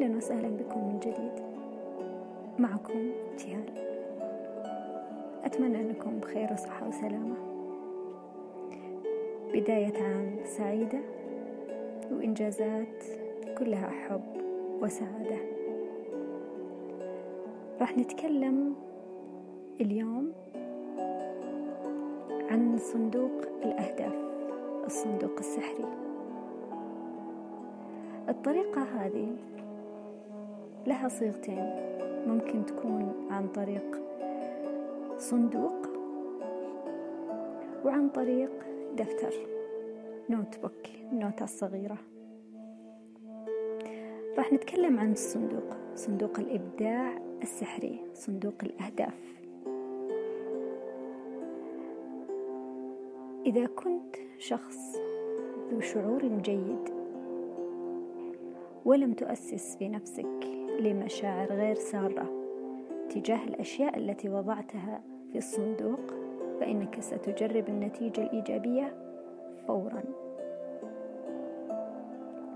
أهلا وسهلا بكم من جديد. معكم ابتهال أتمنى أنكم بخير وصحة وسلامة. بداية عام سعيدة وإنجازات كلها حب وسعادة. راح نتكلم اليوم عن صندوق الأهداف الصندوق السحري. الطريقة هذه لها صيغتين. ممكن تكون عن طريق صندوق وعن طريق دفتر notebook النوتة الصغيرة. راح نتكلم عن الصندوق صندوق الإبداع السحري صندوق الأهداف. إذا كنت شخص ذو شعور جيد ولم تؤسس في نفسك لمشاعر غير سارة تجاه الأشياء التي وضعتها في الصندوق فإنك ستجرب النتيجة الإيجابية فورا.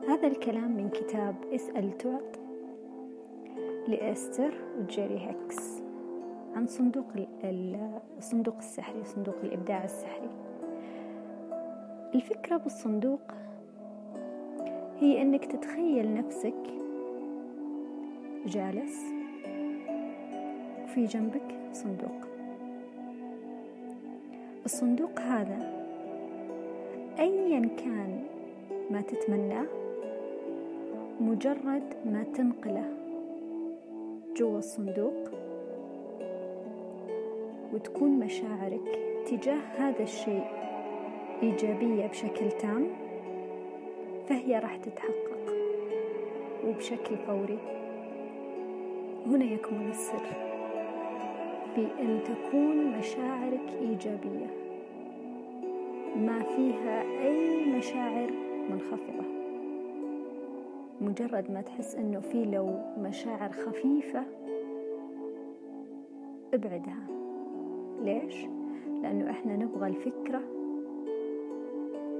هذا الكلام من كتاب اسأل تعط لإستر وجيري هيكس عن صندوق الصندوق السحري صندوق الإبداع السحري. الفكرة بالصندوق هي أنك تتخيل نفسك جالس وفي جنبك صندوق. الصندوق هذا أيا كان ما تتمناه مجرد ما تنقله جوا الصندوق وتكون مشاعرك تجاه هذا الشيء إيجابية بشكل تام فهي راح تتحقق وبشكل فوري. هنا يكمن السر في أن تكون مشاعرك إيجابية. ما فيها أي مشاعر منخفضة. مجرد ما تحس أنه في لو مشاعر خفيفة ابعدها. ليش؟ لأنه إحنا نبغى الفكرة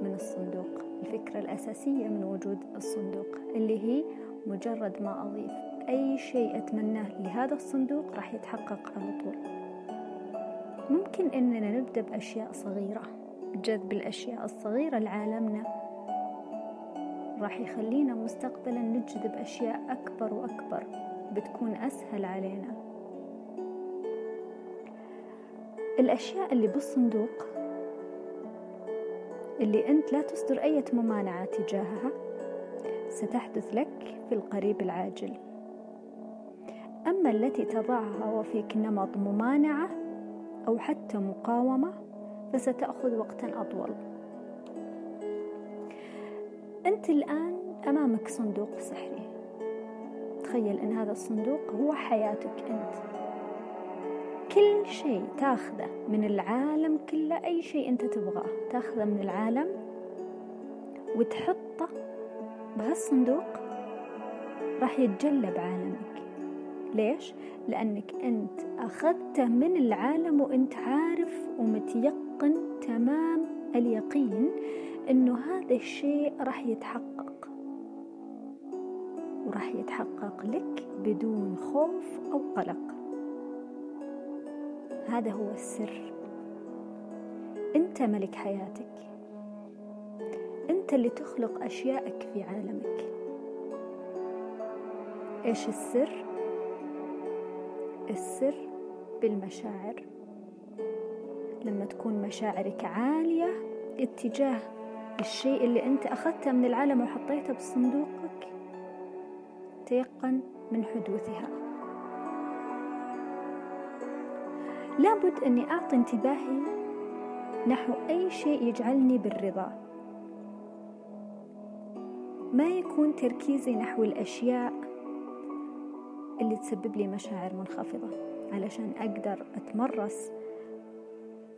من الصندوق. الفكرة الأساسية من وجود الصندوق اللي هي مجرد ما أضيف أي شيء أتمناه لهذا الصندوق راح يتحقق على طول. ممكن إننا نبدأ بأشياء صغيرة. جذب الأشياء الصغيرة لعالمنا. راح يخلينا مستقبلا نجذب أشياء أكبر وأكبر. بتكون أسهل علينا. الأشياء اللي بالصندوق اللي أنت لا تصدر أي ممانعة تجاهها ستحدث لك في القريب العاجل. أما التي تضعها وفيك نمط ممانعة أو حتى مقاومة فستأخذ وقتا أطول. أنت الآن أمامك صندوق سحري. تخيل أن هذا الصندوق هو حياتك أنت. كل شيء تاخذه من العالم كله أي شيء أنت تبغاه تاخذه من العالم وتحطه بهالصندوق راح يتجلى بعالمك ليش؟ لأنك أنت أخذته من العالم وأنت عارف ومتيقن تمام اليقين أنه هذا الشيء راح يتحقق. وراح يتحقق لك بدون خوف أو قلق. هذا هو السر. أنت ملك حياتك. أنت اللي تخلق اشيائك في عالمك. إيش السر؟ السر بالمشاعر. لما تكون مشاعرك عالية اتجاه الشيء اللي أنت أخذته من العالم وحطيته بصندوقك تيقن من حدوثها. لابد أني أعطي انتباهي نحو أي شيء يجعلني بالرضا. ما يكون تركيزي نحو الأشياء اللي تسبب لي مشاعر منخفضة علشان أقدر أتمرس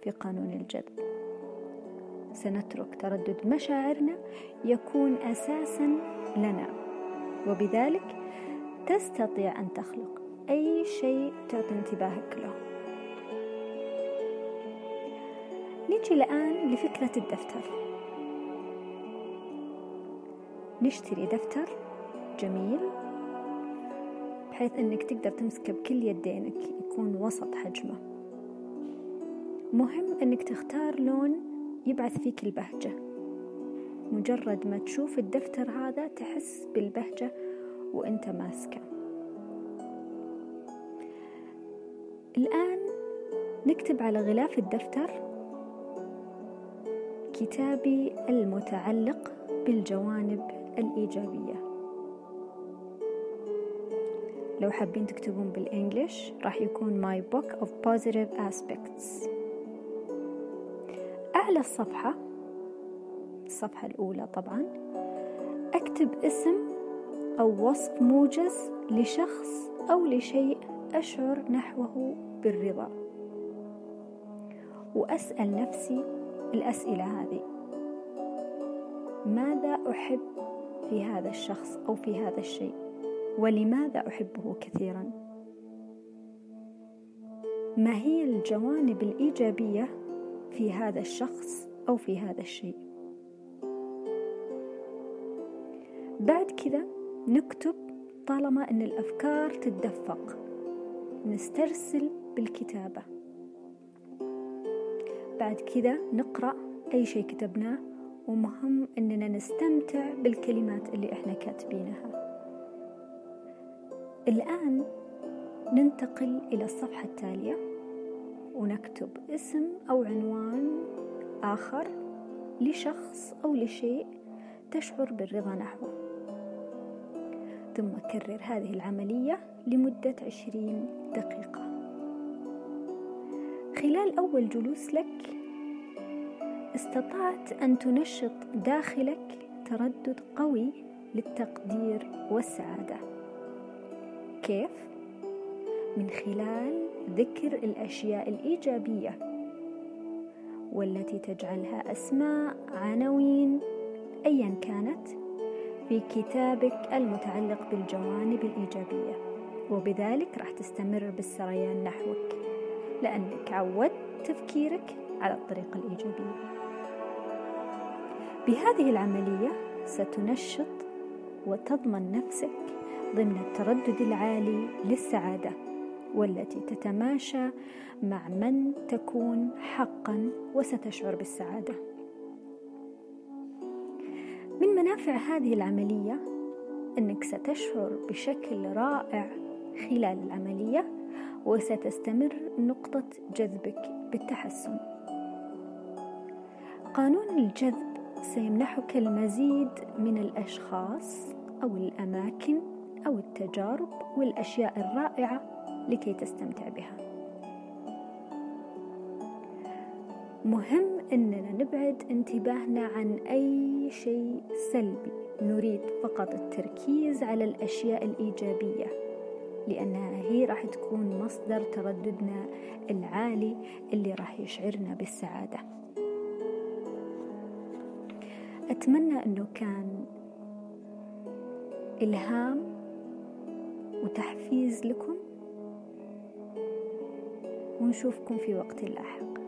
في قانون الجذب. سنترك تردد مشاعرنا يكون أساسا لنا وبذلك تستطيع أن تخلق أي شيء تعطي انتباهك له. نيجي الآن لفكرة الدفتر. نشتري دفتر جميل بحيث أنك تقدر تمسكه بكل يدينك يكون وسط حجمه. مهم أنك تختار لون يبعث فيك البهجة. مجرد ما تشوف الدفتر هذا تحس بالبهجة وأنت ماسكه. الآن نكتب على غلاف الدفتر كتابي المتعلق بالجوانب الإيجابية. لو حابين تكتبون بالإنجليش راح يكون My Book of Positive Aspects. أعلى الصفحة الصفحة الأولى طبعا أكتب اسم أو وصف موجز لشخص أو لشيء أشعر نحوه بالرضا. وأسأل نفسي الأسئلة هذه. ماذا أحب في هذا الشخص أو في هذا الشيء؟ ولماذا أحبه كثيرا؟ ما هي الجوانب الإيجابية في هذا الشخص أو في هذا الشيء؟ بعد كذا نكتب طالما أن الأفكار تتدفق. نسترسل بالكتابة. بعد كذا نقرأ أي شيء كتبناه ومهم أننا نستمتع بالكلمات اللي إحنا كاتبينها. الآن ننتقل إلى الصفحة التالية ونكتب اسم أو عنوان آخر لشخص أو لشيء تشعر بالرضا نحوه ثم كرر هذه العملية لمدة عشرين دقيقة. خلال أول جلوس لك استطعت أن تنشط داخلك تردد قوي للتقدير والسعادة. كيف؟ من خلال ذكر الأشياء الإيجابية والتي تجعلها أسماء عناوين أيا كانت في كتابك المتعلق بالجوانب الإيجابية وبذلك راح تستمر بالسريان نحوك لأنك عودت تفكيرك على الطريقة الإيجابية بهذه العملية ستنشط وتضمن نفسك ضمن التردد العالي للسعادة والتي تتماشى مع من تكون حقا وستشعر بالسعادة. من منافع هذه العملية أنك ستشعر بشكل رائع خلال العملية وستستمر نقطة جذبك بالتحسن. قانون الجذب سيمنحك المزيد من الأشخاص أو الأماكن أو التجارب والأشياء الرائعة لكي تستمتع بها. مهم أننا نبعد انتباهنا عن أي شيء سلبي. نريد فقط التركيز على الأشياء الإيجابية لأنها هي راح تكون مصدر ترددنا العالي اللي راح يشعرنا بالسعادة. أتمنى أنه كان إلهام وتحفيز لكم ونشوفكم في وقت لاحق.